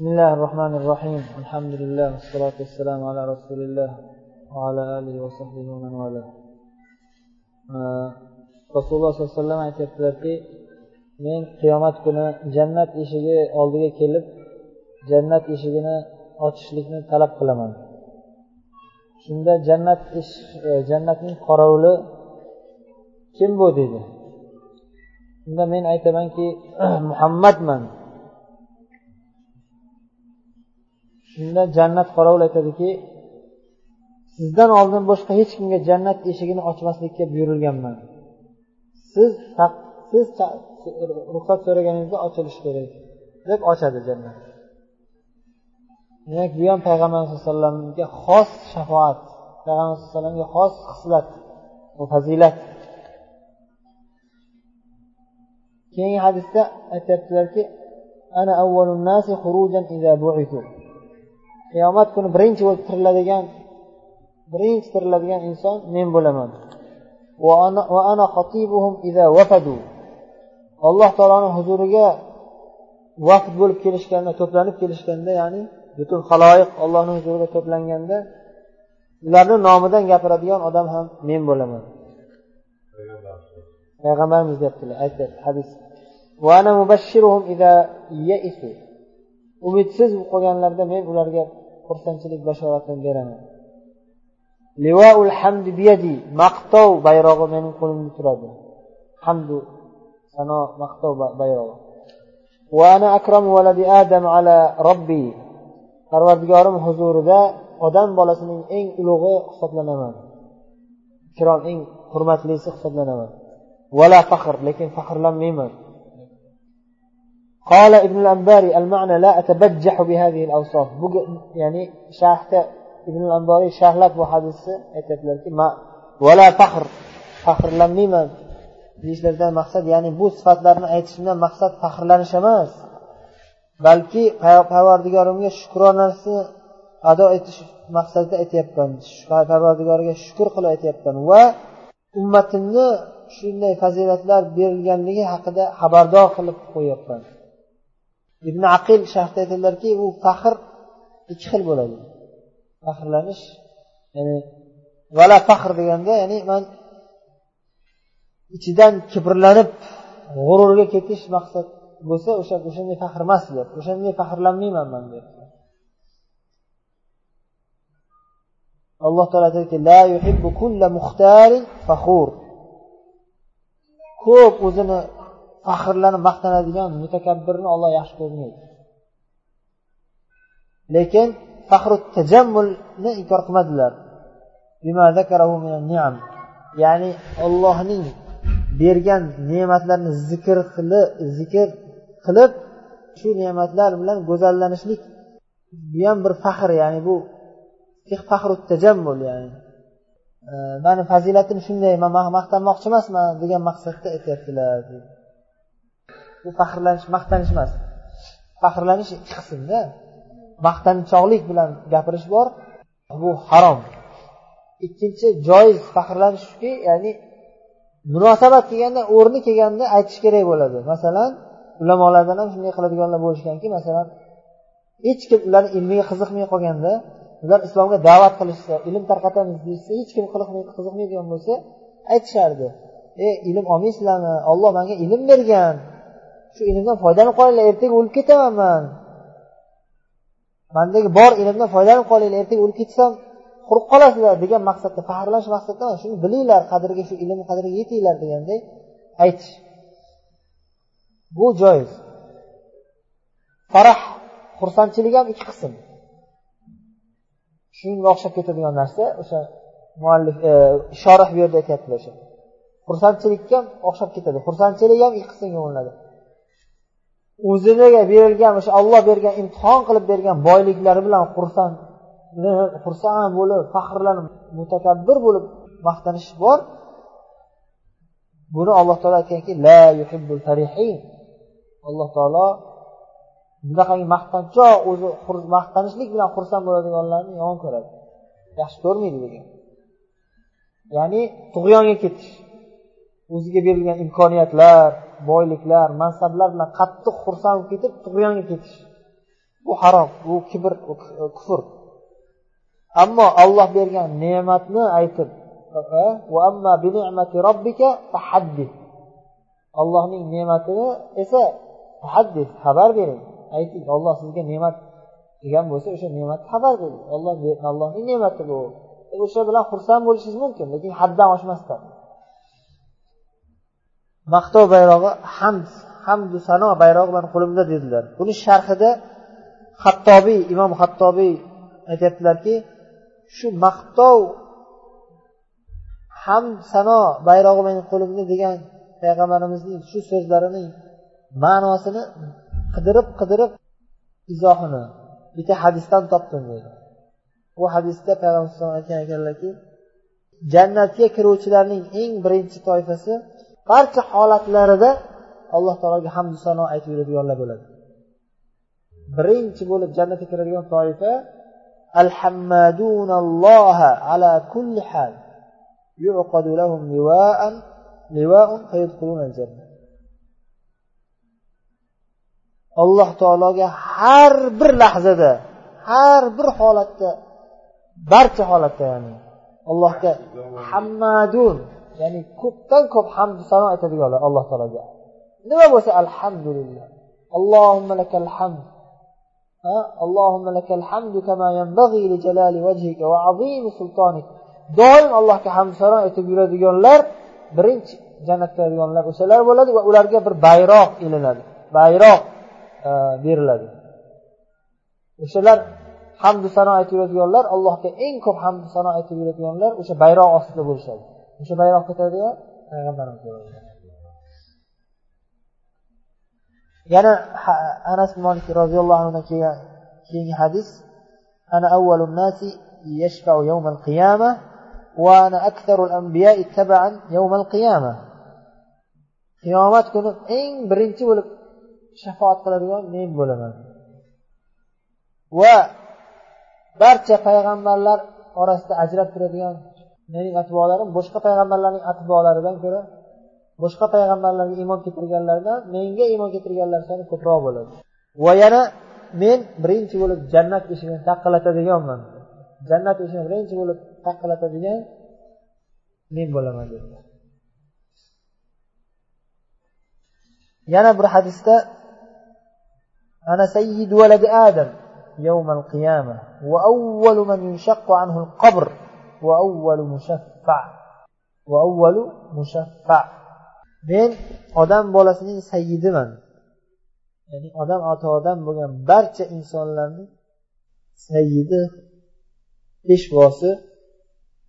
بسم الله الرحمن الرحيم الحمد لله والصلاة والسلام على رسول الله وعلى آله وصحبه ومن والاه rasululloh sollallohu alayhi vasallam aytyaptilarki men qiyomat kuni jannat eshigi oldiga kelib jannat eshigini ochishlikni talab qilaman shunda jannat jannatning qorovuli kim bu deydi shunda men aytamanki muhammadman Shunda jannat qorovul aytadiki sizdan oldin boshqa hech kimga jannat eshigini ochmaslikka buyurilganman. Siz siz ruxsat so'raganingizda ochilishi kerak deb ochadi jannat. Demak bu ham payg'ambar sallallohu alayhi vasallamga xos shafoat payg'ambar alayhi vasallamga xos xislat bu fazilat. Keyingi hadisda aytyaptilarki ana nasi xurujan qiyomat kuni birinchi bo'lib tiriladigan birinchi tiriladigan inson men bo'laman. Alloh taoloni huzuriga vaqt bo'lib kelishganda to'planib kelishganda ya'ni butun haloyiq ollohni huzuriga to'planganda ularni nomidan gapiradigan odam ham men bo'laman. Payg'ambarimiz deyaptilar aytyapti hadis. Umidsiz bo'lib qolganlarida men ularga xursandchilik bashoratini beraman. Livaul hamdi biyadi maqtov bayrog'i mening qo'limda turadi. Hamdu sano maqtov bayrog'i. Ana akramu valadi adam ala robbi parvardigorim huzurida odam bolasining eng ulug'i hisoblanaman. Ikrom eng hurmatlisi hisoblanaman. Vala faxr lekin faxrlanmayman. قال ابن الأنباري المعنى لا أتبجح بهذه الأوصاف يعني شاحته ابن الأنباري شاهلab bu hadisni aytyaptilarki vala faxr faxrlanmayman deyishlaridan maqsad ya'ni bu sifatlarni aytishimdan maqsad faxrlanish emas balki parvardigorimga shukronasini ado etish maqsadida aytyapman parvardigoriga shukur qilib aytyapman va ummatimni shunday fazilatlar berilganligi haqida xabardor qilib qo'yyapman ibn aqil sharhda aytadilarki u faxr ikki xil bo'ladi. Faxrlanish ya'ni vala faxr deganda ya'ni man ichidan kibrlanib g'ururga ketish maqsad bo'lsa o'sha o'shanday faxr emas deb o'shanday faxrlanmayman man deyapti alloh taolo aytadiki la yuhibbu kulla muxtarin faxur. Ko'p o'zini faxrlanib maqtanadigan mutakabbirni olloh yaxshi ko'rmaydi. Lekin faxru tajammulni inkor qilmadilar. Ya'ni ollohning bergan ne'matlarini zikr qilib zikr qilib shu ne'matlar bilan go'zallanishlik bu ham bir faxr ya'ni bu faxru tajammul ya'ni. Mani fazilatim shunday man maqtanmoqchi emasman degan maqsadda aytyaptilar bu faxrlanish maqtanish emas. Faxrlanish ikki qismda maqtanchoqlik bilan gapirish bor bu harom. Ikkinchi joiz faxrlanish shuki ya'ni munosabat kelganda o'rni kelganda aytish kerak bo'ladi. Masalan ulamolardan ham shunday qiladiganlar bo'lishganki masalan hech kim ularni ilmiga qiziqmay qolganda ular islomga da'vat qilishsa ilm tarqatamiz deyishsa hech kim qiziqmaydigan bo'lsa aytishardi. E ilm olmaysizlarmi? Olloh manga ilm bergan. Shu ilmdan foydalanib qolinglar ertaga o'lib ketaman man. Mandagi bor ilmdan foydalanib qolinglar ertaga o'lib ketsam quruq qolasizlar degan maqsadda faxrlanish maqsadda emas shuni bilinglar qadriga shu ilm qadriga yetinglar deganday aytish. Bu joiz. Farah xursandchilik ham ikki qism. Shunga o'xshab ketadigan narsa o'sha muallif e, shorih bu yerda aytyaptilar o'sha. Xursandchilikka ham o'xshab ketadi xursandchilik ham ikki qismga bo'linadi o'ziga berilgan o'sha olloh bergan imtihon qilib bergan boyliklari bilan xursand xursand bo'lib faxrlanib mutakabbir bo'lib maqtanish bor. Buni alloh taolo aytganki la yuhibbul farihin. Alloh taolo bunaqangi maqtanchoq o'zi maqtanishlik bilan xursand bo'ladiganlarni yomon ko'radi. Yaxshi ko'rmaydi degan. Ya'ni tug'yonga ketish. O'ziga berilgan imkoniyatlar boyliklar mansablar bilan qattiq xursand bo'lib ketib tug'yonga ketish. Bu harom bu kibr e, kufr. Ammo olloh bergan ne'matni aytib e, allohning ne'matini esa tahaddis xabar bering. Ayting olloh sizga ne'mat qilgan bo'lsa o'sha ne'matni xabar bering. Olloh allohning ne'mati bu. O'sha bilan xursand bo'lishingiz mumkin lekin haddan oshmasdan. Maqtov bayrog'i hamd hamdu sano bayrog'i mani qo'limda dedilar. Buni sharhida hattobiy imom hattobiy aytyaptilarki shu maqtov hamd sano bayrog'i meni qo'limda degan payg'ambarimizning shu so'zlarining ma'nosini qidirib qidirib izohini bitta hadisdan topdim deydi bu hadisda payg'ambar alayhisalom aytgan ekanlarki jannatga kiruvchilarning eng birinchi toifasi barcha holatlarida alloh taologa hamdu sano aytib yuradiganlar bo'ladi. Birinchi bo'lib jannatga kiradigan toifa alhammadunalloha ala kulli hal yuqadu lahum liwa'an liwa'un fayadkhuluna al-jannah alloh taologa har bir lahzada har bir holatda barcha holatda ya'ni allohga hammadun ya'ni ko'pdan ko'p hamd sano aytadiganlar alloh taologa nima bo'lsa alhamdulillah allohumma lakal hamd اللهم لك الحمد كما ينبغي لجلال وجهك وعظيم سلطانك doim allohga hamd sano aytib yuradiganlar birinchi jannatga kiradiganlar o'shalar bo'ladi va ularga bir bayroq ilinadi bayroq beriladi o'shalar hamdu sano aytib yuradiganlar allohga eng ko'p hamdu sano aytib yuradiganlar o'sha bayroq ostida bo'lishadi O'sha bayroq ko'tardiyu payg'ambarimiz yana anas molik roziyallohu anhudan kelgan keyingi hadis ana avvalun nasi yashfau yawmal qiyama va ana aktharul anbiya'i tabaan yawmal qiyama. Qiyomat kuni eng birinchi bo'lib shafoat qiladigan men bo'laman. Va barcha payg'ambarlar orasida ajrab turadigan mening atbolarim boshqa payg'ambarlarning atbolaridan ko'ra boshqa payg'ambarlarga iymon keltirganlardan menga iymon keltirganlar soni ko'proq bo'ladi va yana men birinchi bo'lib jannat eshigini taqillatadiganman jannat eshigini birinchi bo'lib taqillatadigan men bo'laman dedilar yana bir hadisda ana sayyidu valadi adam يوم القيامة وأول من ينشق عنه القبر va avvalu mushaffa va avvalu mushaffa men odam bolasining sayyidiman. Ya'ni odam atodan bo'lgan barcha insonlarning sayyidi peshvosi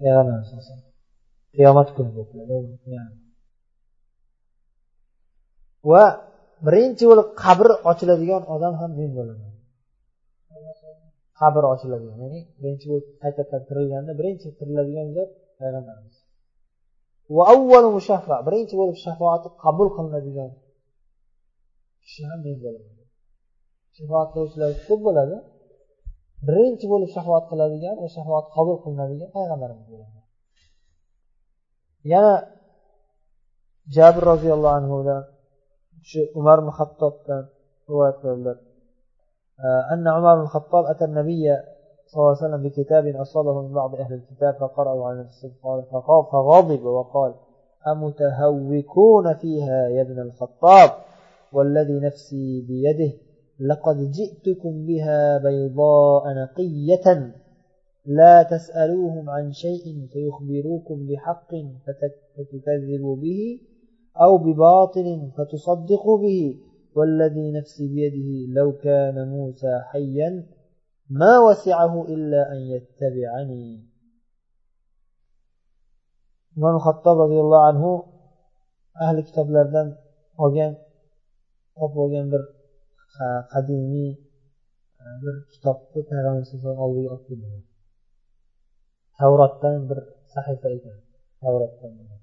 payg'ambar alayhivasallam qiyomat kunida va birinchi bo'lib qabr ochiladigan odam ham men bo'laman. Qabr ochiladigan ya'ni birinchi bo'lib qaytadan tirilganda birinchi tiriladigan zot payg'ambarimiz. Va avvalu birinchi bo'lib shafoati qabul qilinadigan kishi ham men bo'laman. Shafoat qiluvchilar ko'p bo'ladi. Birinchi bo'lib shafoat qiladigan va shafoat qabul qilinadigan payg'ambarimiz bo'ladi. Yana jabr roziyallohu anhudan shu umar muhattobdan rivoyat qiladilar. أن عمر بن الخطاب أتى النبي صلى الله عليه وسلم بكتاب أصابه من بعض أهل الكتاب فقرأه على نفسه فغضب وقال أمتهوكون فيها يا ابن الخطاب؟ والذي نفسي بيده لقد جئتكم بها بيضاء نقية لا تسألوهم عن شيء فيخبروكم بحق فتكذبوا به أو بباطل فتصدقوا به. والذي نفسي بيده لو كان موسى حيا ما وسعه إلا أن يتبعني. من خطب رضي الله عنه أهل كتاب لردن وجن أبو بر قديمي بر كتاب تهران سيسان الله يؤكد توراتن بر صحيفة إذن توراتن. بر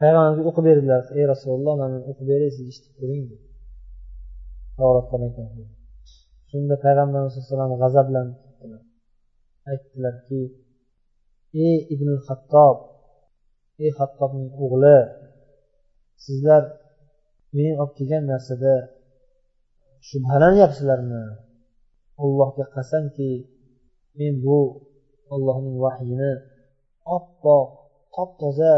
payg'ambarimizga o'qib berdilar. Ey rasululloh mana o'qib beray siz eshitib ko'ring ekan. Shunda payg'ambarimiz alayhi vasallam g'azablanib aytdilarki ey ibn hattob ey hattobning o'g'li sizlar men olib kelgan narsada shubhalanyapsizlarmi allohga qasamki men bu ollohning vahyini oppoq top toza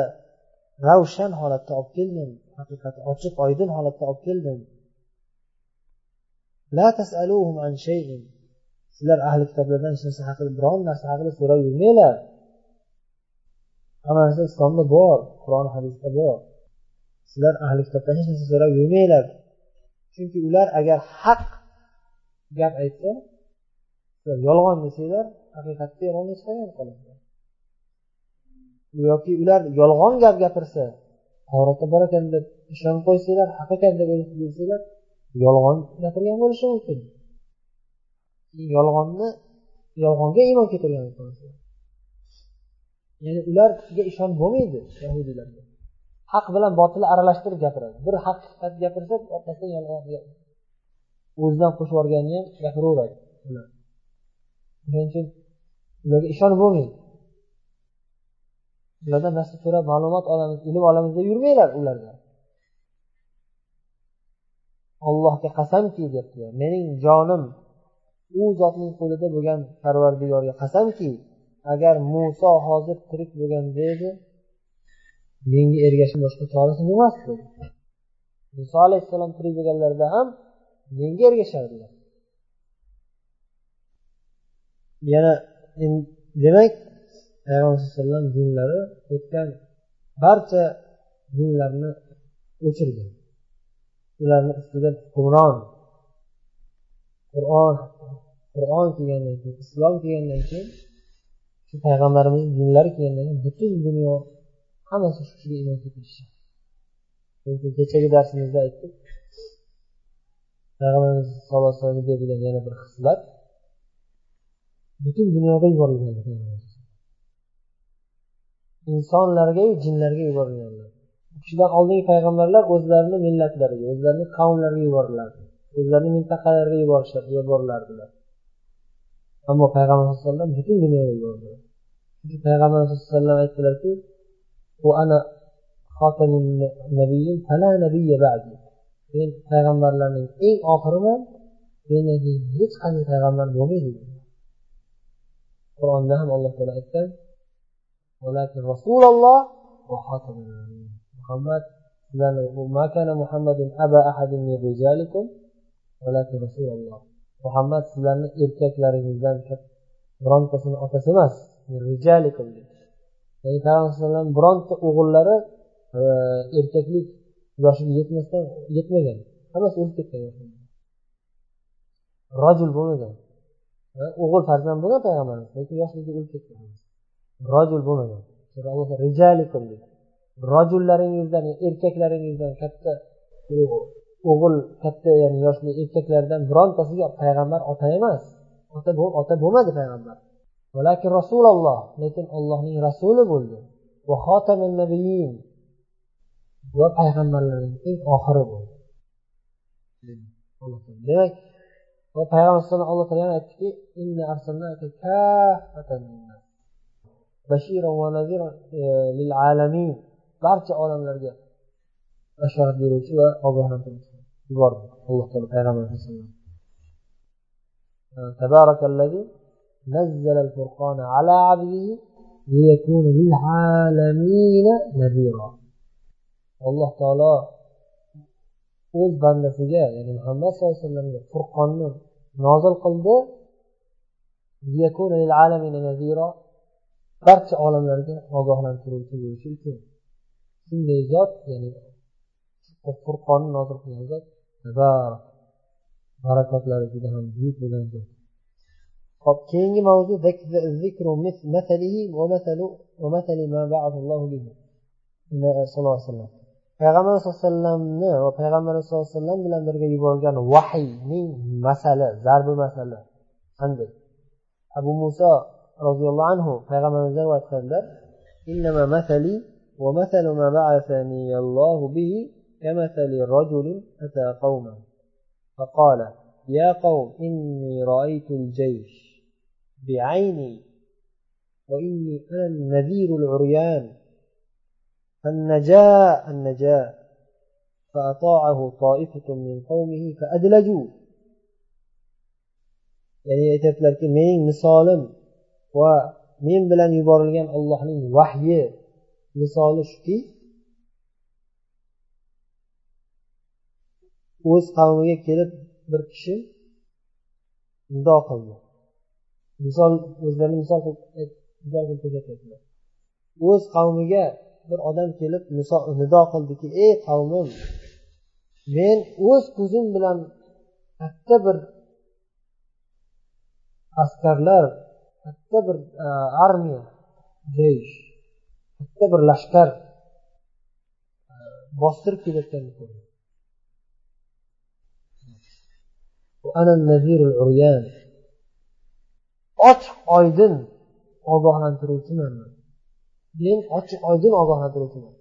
ravshan holatda olib keldim. Haqiqati ochiq oydin holatda olib keldim. Sizlar ahli kitoblardan hech narsa haqida biron narsa haqida so'rab yurmanglar. Hamma narsa islomda bor qur'on hadisda bor. Sizlar ahli kitobdan hech narsa so'rab yurmanglar. Chunki ular agar haq gap aytsa yolg'on desanglar haqiqatda yolg'onga chiqaverib qolasizlar yoki ular yolg'on gap gapirsa tavrotda bor ekan deb ishonib qo'ysanglar haq ekan deb bilsanglar yolg'on gapirgan bo'lishi mumkin. Yolg'onni yolg'onga iymon keltirgan ya'ni ularga ishonib bo'lmaydi yahudiylarga. Haq bilan botilni aralashtirib gapiradi. Bir haqiqat gapirsa orqasidan yolg'on o'zidan qo'shib yuborganini ham gapiraveradi ular. Shuning uchun ularga ishonib bo'lmaydi. Ulardan narsa so'rab ma'lumot olamiz ilm olamiz deb yurmanglar ularga allohga qasamki debdilar. Mening jonim u zotning qo'lida bo'lgan parvardigorga qasamki agar muso hozir tirik bo'lganda edi menga ergashib boshqa chorasi bo'lmasdi muso alayhissalom tirik bo'lganlarida ham menga ergashardilar. Yana demak payg'ambar alayhi vasallam dinlari o'tgan barcha dinlarni o'chirgan. Ularni ustidan hukmron qur'on qur'on kelgandan keyin islom kelgandan keyin shu payg'ambarimizni dinlari kelgandan keyin butun dunyo hammasi shu kishiga iymon Chunki kechagi darsimizda aytdik payg'ambarimiz sallallohu alayhi vasallamga berilgan yana bir xislat butun dunyoga yuborilgan. Insonlarga jinlarga yuborilganlar. U kishidan oldingi payg'ambarlar o'zlarini millatlariga o'zlarini qavmlariga yuborilardi o'zlarini mintaqalariga yuborilardilar ammo payg'ambar sallallohu alayhi vasallam butun dunyoga yubordilar. Chunki payg'ambar sallallohu alayhi vasallam aytdilarki men payg'ambarlarning eng oxiriman mendan keyin hech qanday payg'ambar bo'lmaydi. Qur'onda ham alloh taolo aytgan rasululloh muhammad muhammad sizlarni erkaklaringizdan birontasini otasi emas ya'ni payg'ambar alayhisalom bironta o'g'illari e, erkaklik yoshiga yetmasdan yetmagan. Hammasi o'lib ketgan rojul bo'lmagan. E, o'g'il farzand bo'lgan payg'ambarimiz lekin yoshligida o'lib ketgan rojul bo'lmagan. Rijalikum rojullaringizdan erkaklaringizdan katta o'g'il katta ya'ni yoshli erkaklardan birontasiga payg'ambar ota emas. Ota ota bo'lmadi payg'ambar. Lekin rasululloh lekin ollohning rasuli bo'ldi. Va xotamin nabiyin va payg'ambarlarning eng oxiri bo'ldi. Demak va payg'ambar alayhisalom alloh taolo aytdiki barcha olamlarga bashorat beruvchi va ogohlantiruvchi yubordi alloh taolo payg'ambar alayhisalom تبارك الذي نزل الفرقان على عبده ليكون للعالمين نذيرا alloh taolo o'z bandasiga ya'ni muhammad sallallohu alayhi vasallamga furqonni nozil qildi barcha olamlarga ogohlantiruvchi bo'lishi uchun shunday zot ya'ni furqonni nozil qilgan zot barakotlari juda ham buyuk bo'lgan zot. Hop keyingi mavzu sallallohu alayhi vasallam payg'ambar sallallohu alayhi vasallamni va payg'ambar sallallohu alayhi vasallam bilan birga yuborilgan vahiyning masali zarbi masali qanday? Abu muso roziyallohu anhu payg'ambarimizdan rivoyat qiladilar إنما مثلي ومثل ما بعثني الله به كمثل رجل أتى قوما فقال يا قوم إني رأيت الجيش بعيني وإني أنا النذير العريان. فالنجاء النجاء فأطاعه طائفة من قومه فأدلجوا. ya'ni aytyaptilarki mening misolim va men bilan yuborilgan allohning vahyi misoli shuki o'z qavmiga kelib bir kishi nido qildi. Misol o'zlarini misol qilib ko'rsatyaptilar o'z qavmiga bir odam kelib nido qildiki ey qavmim men o'z ko'zim bilan katta bir askarlar katta bir e, armiya jeysh katta bir lashkar e, bostirib kelayotganini ko'rdim. Ochiq oydin ogohlantiruvchiman men. Ochiq oydin ogohlantiruvchiman.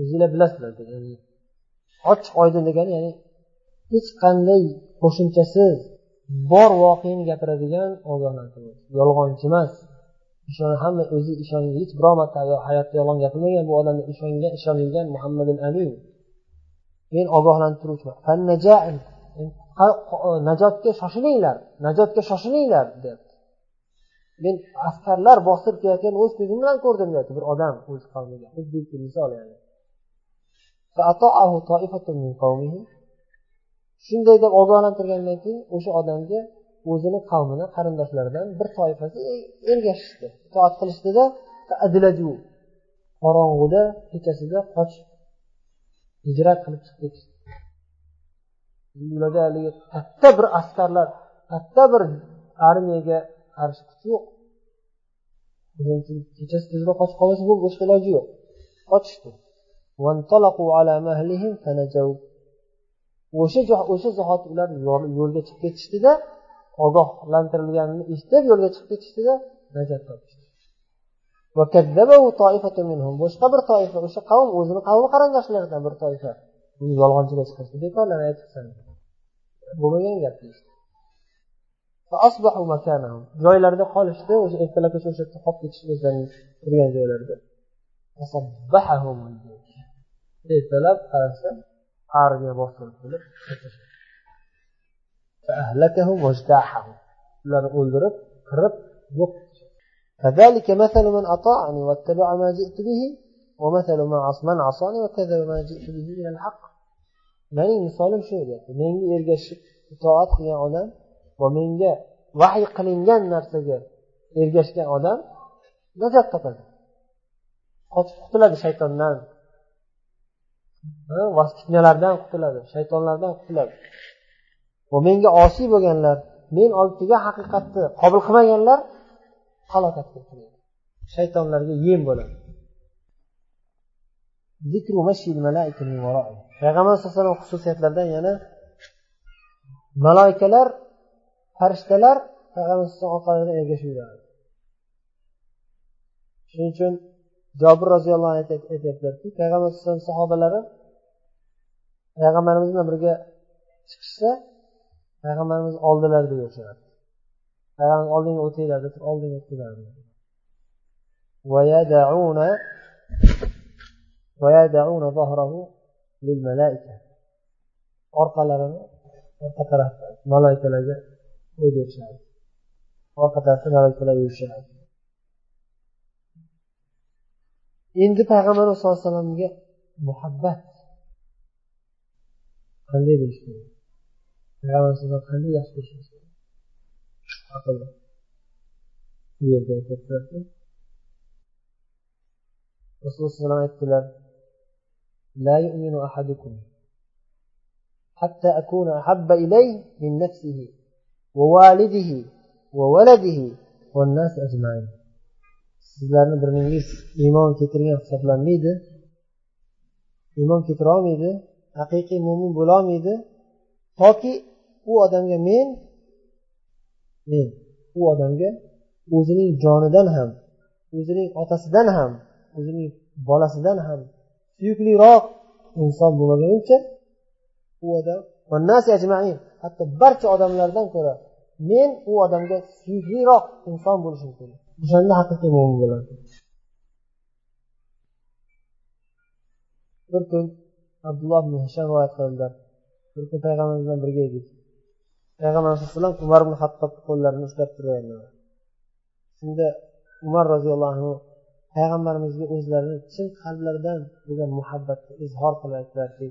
O'zinglar bilasizlar ochiq oydin degani ya'ni hech qanday qo'shimchasiz bor voqeani gapiradigan ogohlantiruvchi yolg'onchi emas. Hamma o'zi ishongan hech biror marta hayotda yolg'on gapirmagan bu odamga ishongan ishonilgan muhammadul amin. Men ogohlantiruvchiman. E, najotga shoshilinglar najotga shoshilinglar deyapti men askarlar bostirib kelayotganini o'z ko'zim bilan ko'rdim deyapti bir odam o'z qavmiga xuddiki misol ya'ni. Shunday deb ogohlantirgandan keyin o'sha odamga o'zini qavmini qarindoshlaridan bir toifasi e, ergashishdi. Itoat qilishdida qorong'uda kechasida qochib hijrat qilib chiqib ketishdi ularda haligi katta bir askarlar katta bir armiyaga qarshi kuch yo'q. Kechasi tezroq qochib qolmasa bo'ldi boshqa iloji yo'q. Qochishdi. O'sha o'sha zahoti ular yo'lga chiqib ketishdida ogohlantirilganini eshitib yo'lga chiqib ketishdida najot topishdi. Boshqa bir toifa o'sha qavm o'zini qavmi qarindoshlaridan bir toifa. Yolg'onchilar chiqishdi bekorlar aytibsan bo'lmagan gap deyishdi. Joylarida qolishdi o'sha ertalabgacha o'sha yerda qolib ketishdi o'zlarining turgan joylarida. Ertalab qarasa armiya bostirib kelib ularni o'ldirib qirib yo'q فذلك مثل من أطاعني واتبع ما جئت به ومثل من عصاني وكذب ما جئت به من الحق mening misolim shu deyapti menga ergashib itoat qilgan odam va menga vahiy qilingan narsaga ergashgan odam najot topadi qochib qutuladi shaytondan Fitnalardan qutuladi shaytonlardan qutuladi. Va menga osiy bo'lganlar men olib kelgan haqiqatni qabul qilmaganlar halokatga uchraydi shaytonlarga yem bo'ladi. Payg'ambar sallallohu alayhi vasallam xususiyatlaridan yana maloikalar farishtalar payg'ambar alayhisalom orqalaridan ergashib yuradi. Shuning uchun jobir roziyallohu anhu aytyaptilarki payg'ambar alayhisalom sahobalari payg'ambarimiz bilan birga chiqishsa payg'ambarimiz oldilarida yurishadi payg'ambar oldinga o'tinglar deb oldinga o'tdilardi. Orqalarini orqa tarafda maloikalarga qo'yib berishadi orqa tarafda maloikalar yurishadi. Endi payg'ambarimiz sallallohu alayhi vasallamga muhabbat qanday bo'lishi kerak payg'ambar qanday yaxshi ko'rishimiz kerak bu yerda aytyaptilarki rasululloh alayhi aytdilar لا يؤمن أحدكم حتى أكون أحب إليه من نفسه ووالده وولده والناس أجمعين sizlarni biringiz iymon keltirgan hisoblanmaydi iymon keltira olmaydi haqiqiy mo'min bo'lolmaydi toki u odamga men men u odamga o'zining jonidan ham o'zining otasidan ham o'zining bolasidan ham suyukliroq inson bo'lmagunicha u odam hatto barcha odamlardan ko'ra men u odamga suyukliroq inson bo'lishim kerak. O'shanda haqiqiy mo'min bo'ladi. Bir kun abdulloh ibn hisham rivoyat qildilar bir kun payg'ambar bilan birga edik. Payg'ambar alayhi umar ibn hattobni qo'llarini ushlab turganlar shunda umar roziyallohu anhu payg'ambarimizga o'zlarini chin qalblaridan bo'lgan muhabbatni izhor qilib aytdilarki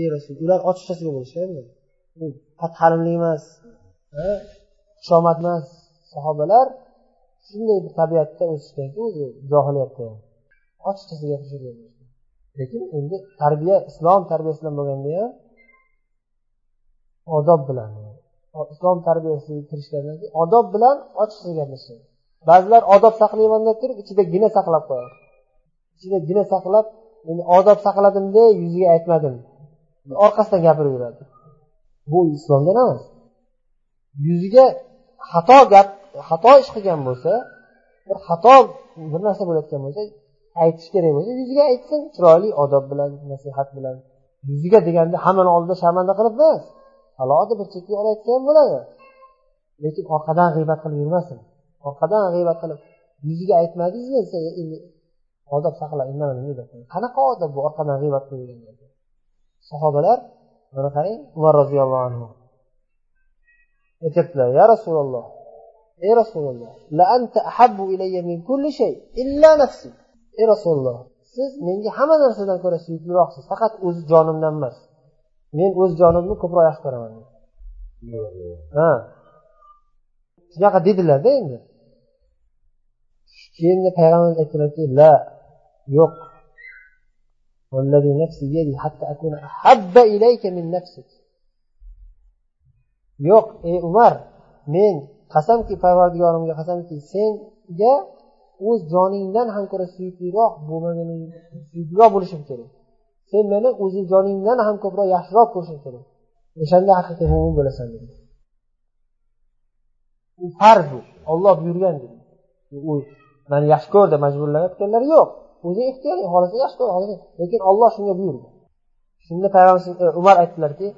ey rasul ular ochiqchasiga bo'lishgan pathalimlik emas xushomad emas sahobalar shunday bir tabiatda o'sishganki o'zi johiliyatda ochiqchasiga gapirishgan lekin endi tarbiya islom tarbiyasi bilan bo'lganda ham odob bilan islom tarbiyasiga kirishgandan keyin odob bilan ochiqcha gaplashgan ba'zilar odob saqlayman deb turib ichida gina saqlab qo'yadi. Ichida gina saqlab endi odob saqladimda yuziga aytmadim. Orqasidan gapirib yuradi bu islomdan emas. Yuziga xato gap xato ish qilgan bo'lsa bir xato bir narsa bo'layotgan bo'lsa aytish kerak bo'lsa yuziga aytsin chiroyli odob bilan nasihat bilan. Yuziga deganda hammani oldida sharmanda qilib emas alohida bir chekka olib aytsa ham bo'ladi. Lekin orqadan g'iybat qilib yurmasin. Orqadan g'iybat qilib yuziga aytmadingizmi desa endi odob saqla qanaqa odob bu orqadan g'iybat qilib yurgan sahobalar mana qarang umar roziyallohu anhu. Aytyaptilar ya rasululloh ey rasululloh la anta ahabbu ilayya min kulli shay illa nafsi ey rasululloh siz menga hamma narsadan ko'ra suyukliroqsiz faqat o'z jonimdan emas men o'z jonimni ko'proq yaxshi ko'raman ha shunaqa dedilarda endi keyin payg'ambar aytdilarki la yo'q والذي نفسي بيدي حتى أكون أحب إليك من نفسك yo'q ey umar men qasamki parvardigorimga qasamki senga o'z joningdan ham ko'ra suyukliroq bo'lmaganing suyukliroq bo'lishim kerak. Sen meni o'zing joningdan ham ko'proq yaxshiroq ko'rishing kerak. O'shanda haqiqiy mo'min bo'lasan dedi. U farz bu. Olloh buyurgan u mani yaxshi ko'r deb majburlayotganlari yo'q. O'zi ixtiyoriy xohlasa yaxshi ko'radi lekin olloh shunga buyurdi. Shunda payg'ambar umar aytdilarki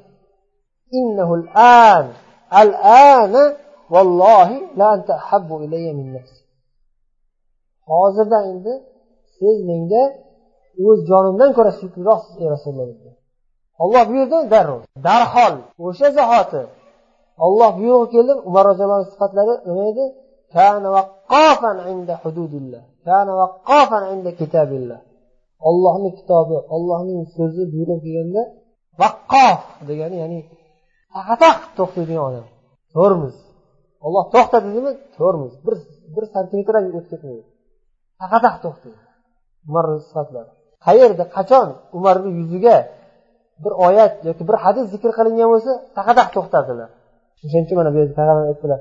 vallohi habbu ilayya min nafsi. Hozirda endi siz menga o'z jonimdan ko'ra suyukliroqsiz ey rasululloh olloh buyurdi darrov. Darhol o'sha zahoti olloh buyrug'i keldi umar roziyallohu sifatlari nima edi inda inda ollohni kitobi ollohning so'zi buyruq kelganda vaqqof degani ya'ni taqataq to'xtaydigan odam. Ko'rmiz olloh to'xta dedimi? Ko'rmiz bir bir santimetr ham o'tib ketmaydi. Taqataq to'xtaydi umar sifatlari. Qayerda qachon umarni yuziga bir oyat yoki bir hadis zikr qilingan bo'lsa taqataq to'xtadilar. O'shaning uchun mana bu yerda payg'ambar aytdilar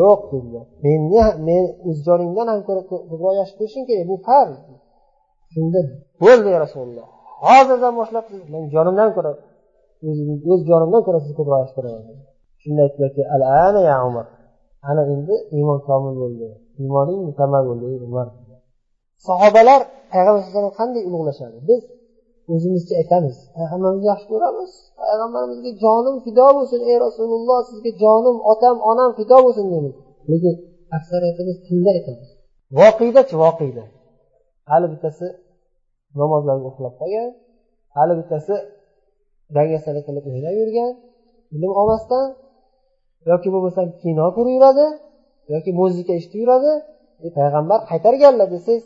yo'q dedilar. Menni men o'z joningdan ham ko'proq yaxshi ko'rishing kerak bu farz. Shunda bo'ldi ya rasululloh. Hozirdan boshlab siz men jonimdan ko'ra o'z jonimdan ko'ra sizni ko'proq yaxshi ko'raman. Shunda aytdilarki al ana ya umar ana endi iymon komil bo'ldi iymoning mukammal bo'ldi ey umar. Sahobalar payg'ambar alayhisalom qanday ulug'lashadi? Biz o'zimizcha aytamiz payg'ambarimizni yaxshi ko'ramiz payg'ambarimizga jonim fido bo'lsin ey rasululloh sizga jonim otam onam fido bo'lsin deymiz lekin aksariyatimiz tilda aytamiz. Voqedachi voqeda hali bittasi namozlarga uxlab qolgan hali bittasi dangasalik qilib o'ynab yurgan ilm olmasdan yoki bo'lmasam kino ko'rib yuradi yoki muzika eshitib yuradi e, payg'ambar qaytarganlar desangiz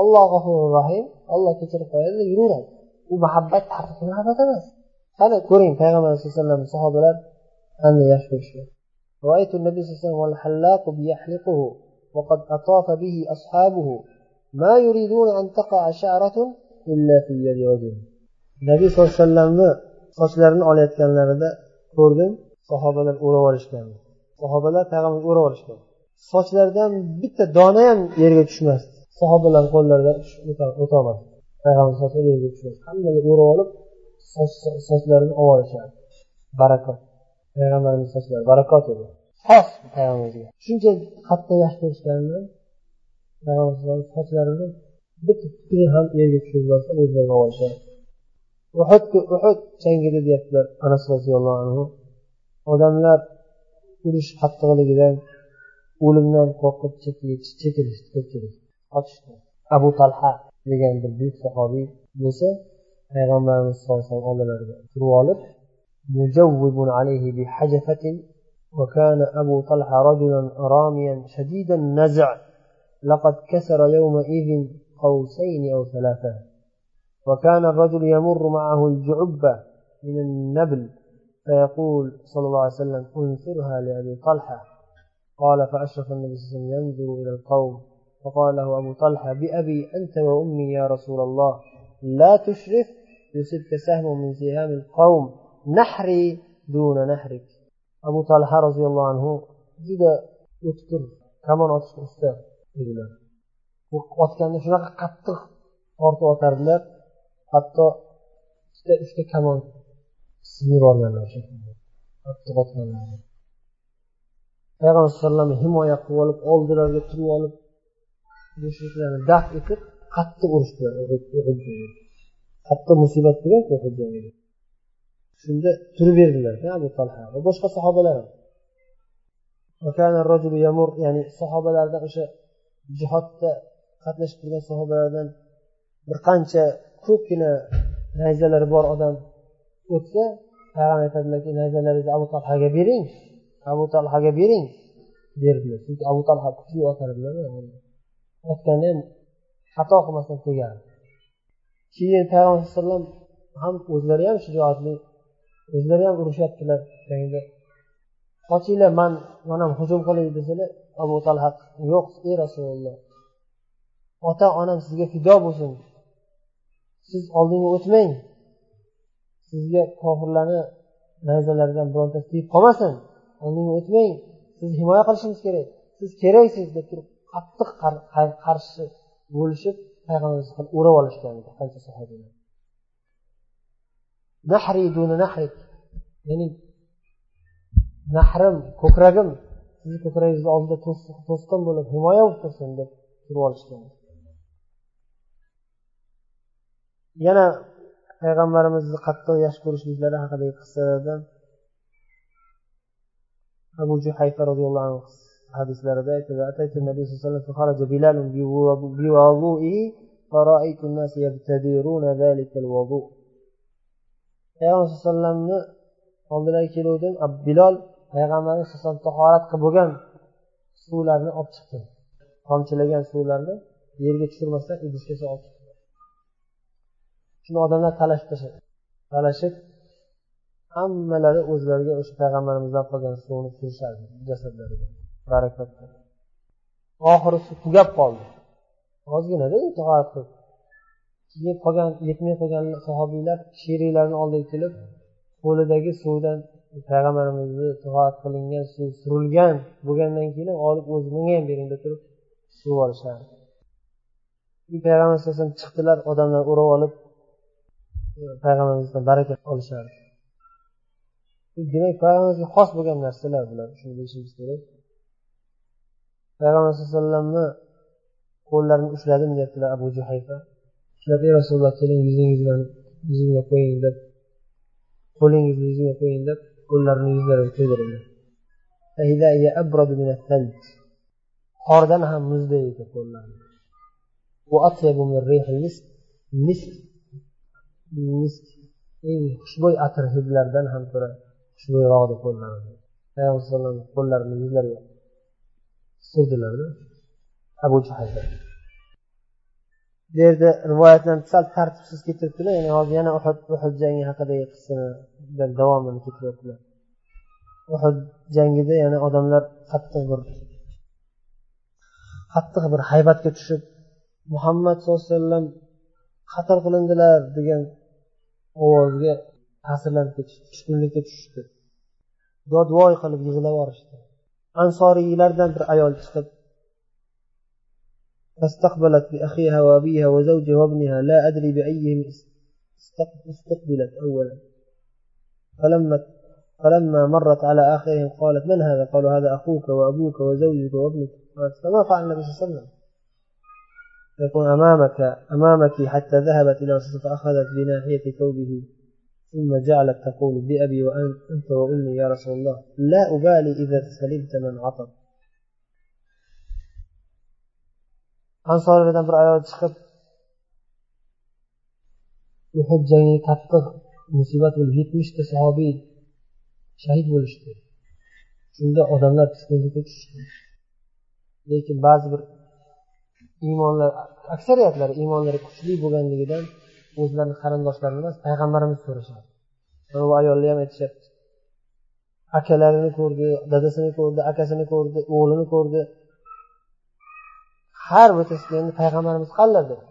alloh g'afur rohim olloh kechirib qo'yadi yuraveradi u muhabbat haqiqiy muhabbat emas qani ko'ring payg'ambar alayhi vasallam sahobalar qanday yaxshi ko'rishgan رأيت النبي صلى الله عليه وسلم والحلاق بيحلقه وقد أطاف به أصحابه ما يريدون أن تقع شعرة إلا في يد رجل nabiy sallallohu alayhi vasallamni sochlarini olayotganlarida ko'rdim sahobalar o'rab olishgan sahobalar payg'ambarga o'rab olishgan sochlaridan bitta dona ham yerga tushmasdi sahobalar qo'llaridan o'tolmasdi payg'ambar sochlari yerga tushmasdi hammaga o'rab olib sochlarini olib olishadi. Barakot. Payg'ambarimiz sochlari barakot edi. Xos payg'ambarimizga shuncha qattiq yaxshi ko'rishganidan payg'ambar sochlarini bitta tukini ham yerga tushirib yuborsa o'zlariga olishadi. Uhud uhud jangida deyaptilar anas roziyallohu anhu. Odamlar urush qattiqligidan o'limdan qo'rqib ko'pchilik qochishdi abu talha degan bir buyuk sahobiy bo'lsa payg'ambarimiz sallallohu alayhi vasallam oldilariga turib olib وكان أبو طلحة رجلا راميا شديد النزع لقد كسر يومئذ قوسين أو ثلاثة وكان الرجل يمر معه الجعبة من النبل فيقول صلى الله عليه وسلم انثرها لأبي طلحة. قال فأشرف النبي صلى الله عليه وسلم ينظر إلى القوم فقال له أبو طلحة بأبي أنت وأمي يا رسول الله لا تشرف يصبك سهم من سهام القوم نحري دون نحرك. أبو طلحة رضي الله عنه juda o'tkir kamon otishni usta edilar otganda shunaqa qattiq tortib otardilar hatto ikkita uchta kamon sinib yuborganlar qattiq otlanadi payg'ambar alayhivasallam himoya qilib olib oldilariga turib olib mushriklarni daf etib qattiq urishdilar qattiq musibat bo'lgan shunda turib berdilarda abu talha va boshqa sahobalar ham. Ya'ni sahobalardan o'sha jihodda qatnashib turgan sahobalardan bir qancha ko'pgina nayzalari bor odam o'tsa payg'ambar aytadilarki nayzalaringizni abu talhaga bering. Abu talhaga bering derdilar. Chunki abu talha kuchli otar otganda ham xato qilmasdan tegardi keyin payg'ambar alayhivasallam ham o'zlari ham shijoatli o'zlari ham urushyaptilar jangda. Qochinglar man man ham hujum qilay desalar abu talha yo'q ey rasululloh ota onam sizga fido bo'lsin. Siz oldinga o'tmang. Sizga kofirlarni nayzalaridan birontasi tegib qolmasin. Oldinga o'tmang siz himoya qilishingiz kerak. Siz keraksiz deb turib qattiq qarshi bo'lishib payg'ambarimizni o'rab olishgan qancha sahobalar. Nahri duni nahrik. Ya'ni nahrim ko'kragim. Sizni ko'kragingizni oldida to'sqin bo'lib himoya bo'lib tursin deb turib olishgan yana payg'ambarimizni qattiq yaxshi ko'rishliklari haqidagi qissalardan abu juhayfa roziyallohu anhu hadislarida aytadi. Ataytu nabiy sallallohu payg'ambar alayhi oldilariga keluvdim bilol payg'ambarimiz alayhisalom tahorat qilib bo'lgan suvlarni olib chiqdi tomchilagan suvlarni yerga tushirmasdan idishga soldi shuni odamlar talashib tashladi talashib hammalari o'zlariga o'sha payg'ambarimizdan qolgan suvni surishadi jasadlariga barakat oxiri suv tugab qoldi. Ozginada tahorat qilib. Keyin qolgan yetmay qolgan sahobiylar sheriklarni oldiga kelib qo'lidagi suvdan payg'ambarimizni tahorat qilingan suv surilgan bo'lgandan keyin olib o'zimga ham bering deb turib suv olishardi. Payg'ambar alayhi vasallam chiqdilar odamlar o'rab olib payg'ambarimizdan baraka olishardi. Demak payg'ambarimizga xos bo'lgan narsalar bular shuni bilishimiz kerak. Payg'ambar alayhi vasallamni qo'llarini ushladim deyaptilar abu juhayfa. Ushlab ey rasululloh keling yuzingizni yuzimga qo'ying deb qo'lingizni yuzimga qo'ying deb qo'llarini yuzlariga qo'ydilar qordan ham muzday edi qo'llari eng xushbo'y atir hidlardan ham ko'ra xushbo'yroq deb qo'llari payg'ambar alayhivasallam qo'llarini yuzlariga surdilarda abu juhayfa bu yerda rivoyatlarni sal tartibsiz keltiribdilar ya'ni hozir yana uhud uhud jangi haqidagi qissani davomini keltiryaptilar. Uhud jangida yana odamlar qattiq bir qattiq bir haybatga tushib muhammad sallallohu alayhi vasallam qatl qilindilar degan ovozga ta'sirlanib ketishdi tushkunlikka tushishdi dodvoy qilib yig'lab yuborishdi ansoriylardan bir ayol chiqib فاستقبلت بأخيها وأبيها وزوجها وابنها لا أدري بأيهم استقبلت أولا فلما فلما مرت على آخرهم قالت من هذا قالوا هذا أخوك وأبوك وزوجك وابنك فما فعل النبي صلى الله عليه وسلم يكون أمامك أمامتي حتى ذهبت إلى وسط فأخذت بناحية ثوبه ثم جعلت تقول بأبي وأنت وأمي يا رسول الله. لا أبالي إذا سلمت من عطب. عن صار في تنفر آيات شخص يحب زيني تفقه مصيبات والهيت مش تصحابي شهيد ولشتر شنده أدامنا تسكن في كتش لكن بعض iymonlar aksariyatlari iymonlari kuchli bo'lganligidan o'zlarini qarindoshlarini emas payg'ambarimizni so'rashadi. Bu ayollar ham aytishyapti. Akalarini ko'rdi dadasini ko'rdi akasini ko'rdi o'g'lini ko'rdi. Har bittasiga endi payg'ambarimiz qanlar dedi.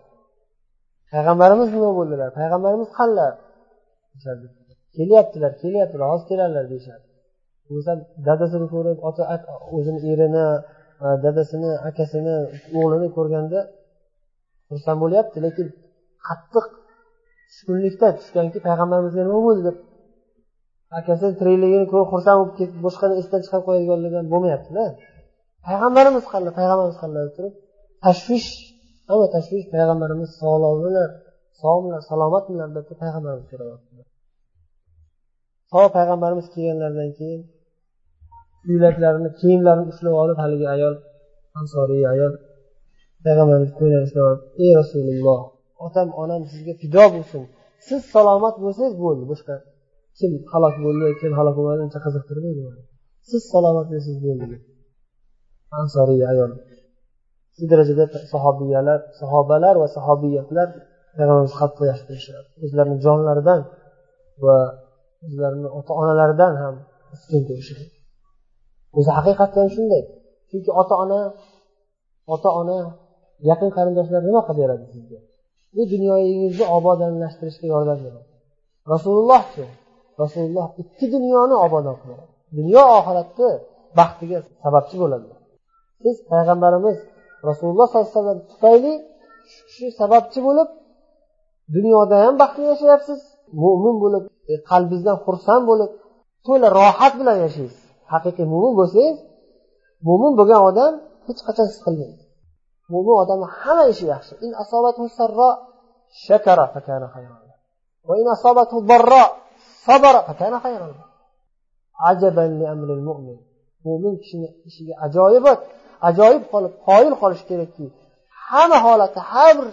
Payg'ambarimiz nima bo'ldilar? Payg'ambarimiz qanlar kelyaptilar kelyaptilar hozir keladilar deyishadi bo'lsa dadasini ko'rib ota o'zini erini dadasini akasini o'g'lini ko'rganda xursand bo'lyapti lekin qattiq tushkunlikda tushganki payg'ambarimizga nima bo'ldi deb akasini tirikligini ko'rib xursand bo'lib ketib boshqani esdan chiqarib qo'yadiganligi bo'lmayaptida. Payg'ambarimiz qanday payg'ambarimiz qanday deb turib tashvish hamma tashvish payg'ambarimiz sog'lommilar sog'milar salomatmilar deb payg'ambarimiz so'rayaptilar to payg'ambarimiz kelganlaridan keyin ko'ylaklarini kiyimlarini ushlab olib haligi ayol ansoriy ayol payg'ambarimiz ko'ylagini ushlab olib ey rasululloh otam onam sizga fido bo'lsin. Siz salomat bo'lsangiz bo'ldi boshqa kim halok bo'ldi kim halok bo'lmadi uncha qiziqtirmaydi siz salomat bo'lsangiz bo'ldi ansoriy ayol shu darajada sahobiyalar sahobalar va sahobiyatlar payg'ambarimiz qattiq yaxshi ko'rishadi o'zlarini jonlaridan va o'zlarini ota onalaridan ham ustun ko'rishadi. O'zi haqiqatdan shunday. Chunki ota ona ota ona yaqin qarindoshlar nima qilib beradi sizga? Bu dunyoyingizni obodonlashtirishga yordam beradi. Rasulullohchi rasululloh ikki dunyoni obodon qiladi. Dunyo oxiratni baxtiga sababchi bo'ladi. Siz payg'ambarimiz rasululloh sollallohu alayhi vasallam tufayli shu kishi sababchi bo'lib dunyoda ham baxtli yashayapsiz. Mo'min bo'lib qalbingizdan xursand bo'lib to'la rohat bilan yashaysiz. Haqiqiy mo'min bo'lsangiz mo'min bo'lgan odam hech qachon siz qilmaydi. Mo'min odamni hamma ishi yaxshi. In sarro shakara fakana va in darro sabara fakana ajaban li amril mu'min mo'min kishini ishiga ajoyibot ajoyib qolib qoyil qolish kerakki hamma holatda har bir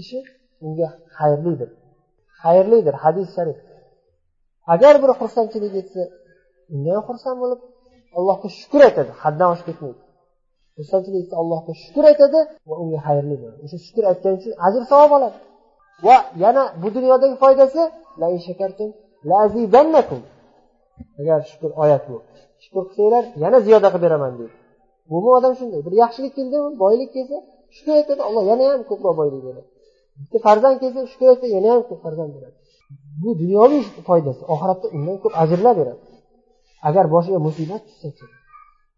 ishi unga xayrlidir. Xayrlidir. Hadis sharif. Agar bir xursandchilik etsa unda ham xursand bo'lib allohga shukur aytadi. Haddan oshib ketmaydi. Xursandchilik etsa allohga shukur aytadi va unga xayrli bo'ladi. O'sha shukur aytgani uchun ajr savob oladi. Va yana bu dunyodagi foydasi agar shukur oyat bu. Shukur qilsanglar yana ziyoda qilib beraman deydi. Mo'min odam shunday. Bir yaxshilik keldimi boylik kelsa shukur aytadi. Alloh yana ham ko'proq boylik beradi. Bitta farzand kelsa shukur aytsa yana ham ko'p farzand beradi. Bu dunyoviy foydasi. Oxiratda undan ko'p ajrlar beradi. Agar boshiga musibat tushsachi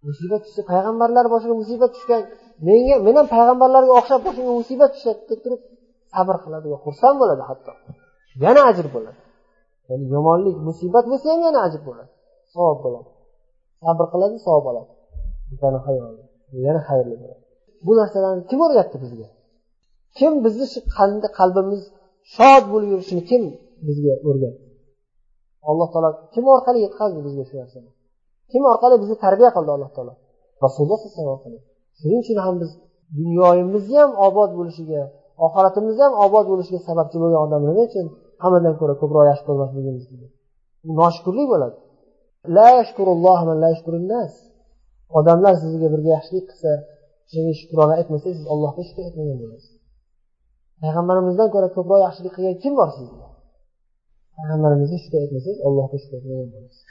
musibat tushsa payg'ambarlar boshiga musibat tushgan menga men ham payg'ambarlarga o'xshab boshimga musibat tushadi deb turib sabr qiladi va xursand bo'ladi hatto. Yana ajr bo'ladi. Ya'ni yomonlik musibat bo'lsa ham yana ajr bo'ladi. Savob bo'ladi. Sabr qiladi savob oladi. Yana xayrli bo'ladi. Bu narsalarni kim o'rgatdi bizga? Kim bizni shu qalbimiz shod bo'lib yurishini kim bizga o'rgatdi? Alloh taolo kim orqali yetkazdi bizga shu narsani? Kim orqali bizni tarbiya qildi alloh taolo? Rasululloh sallallohu alayhi vasallam. Shuning uchun ham biz dunyoyimizni ham obod bo'lishiga oxiratimizni ham obod bo'lishiga sababchi bo'lgan odam nima uchun hammadan ko'ra ko'proq yaxshi ko'rmasligimiz bu noshukurlik bo'ladi. Odamlar sizga birga yaxshilik qilsa o'shanga shukrona aytmasangiz siz allohga shukr aytmagan bo'lasiz. Payg'ambarimizdan ko'ra ko'proq yaxshilik qilgan kim bor sizga? Payg'ambarimizga shukr aytmasangiz allohga shukr aytmagan bo'lasiz.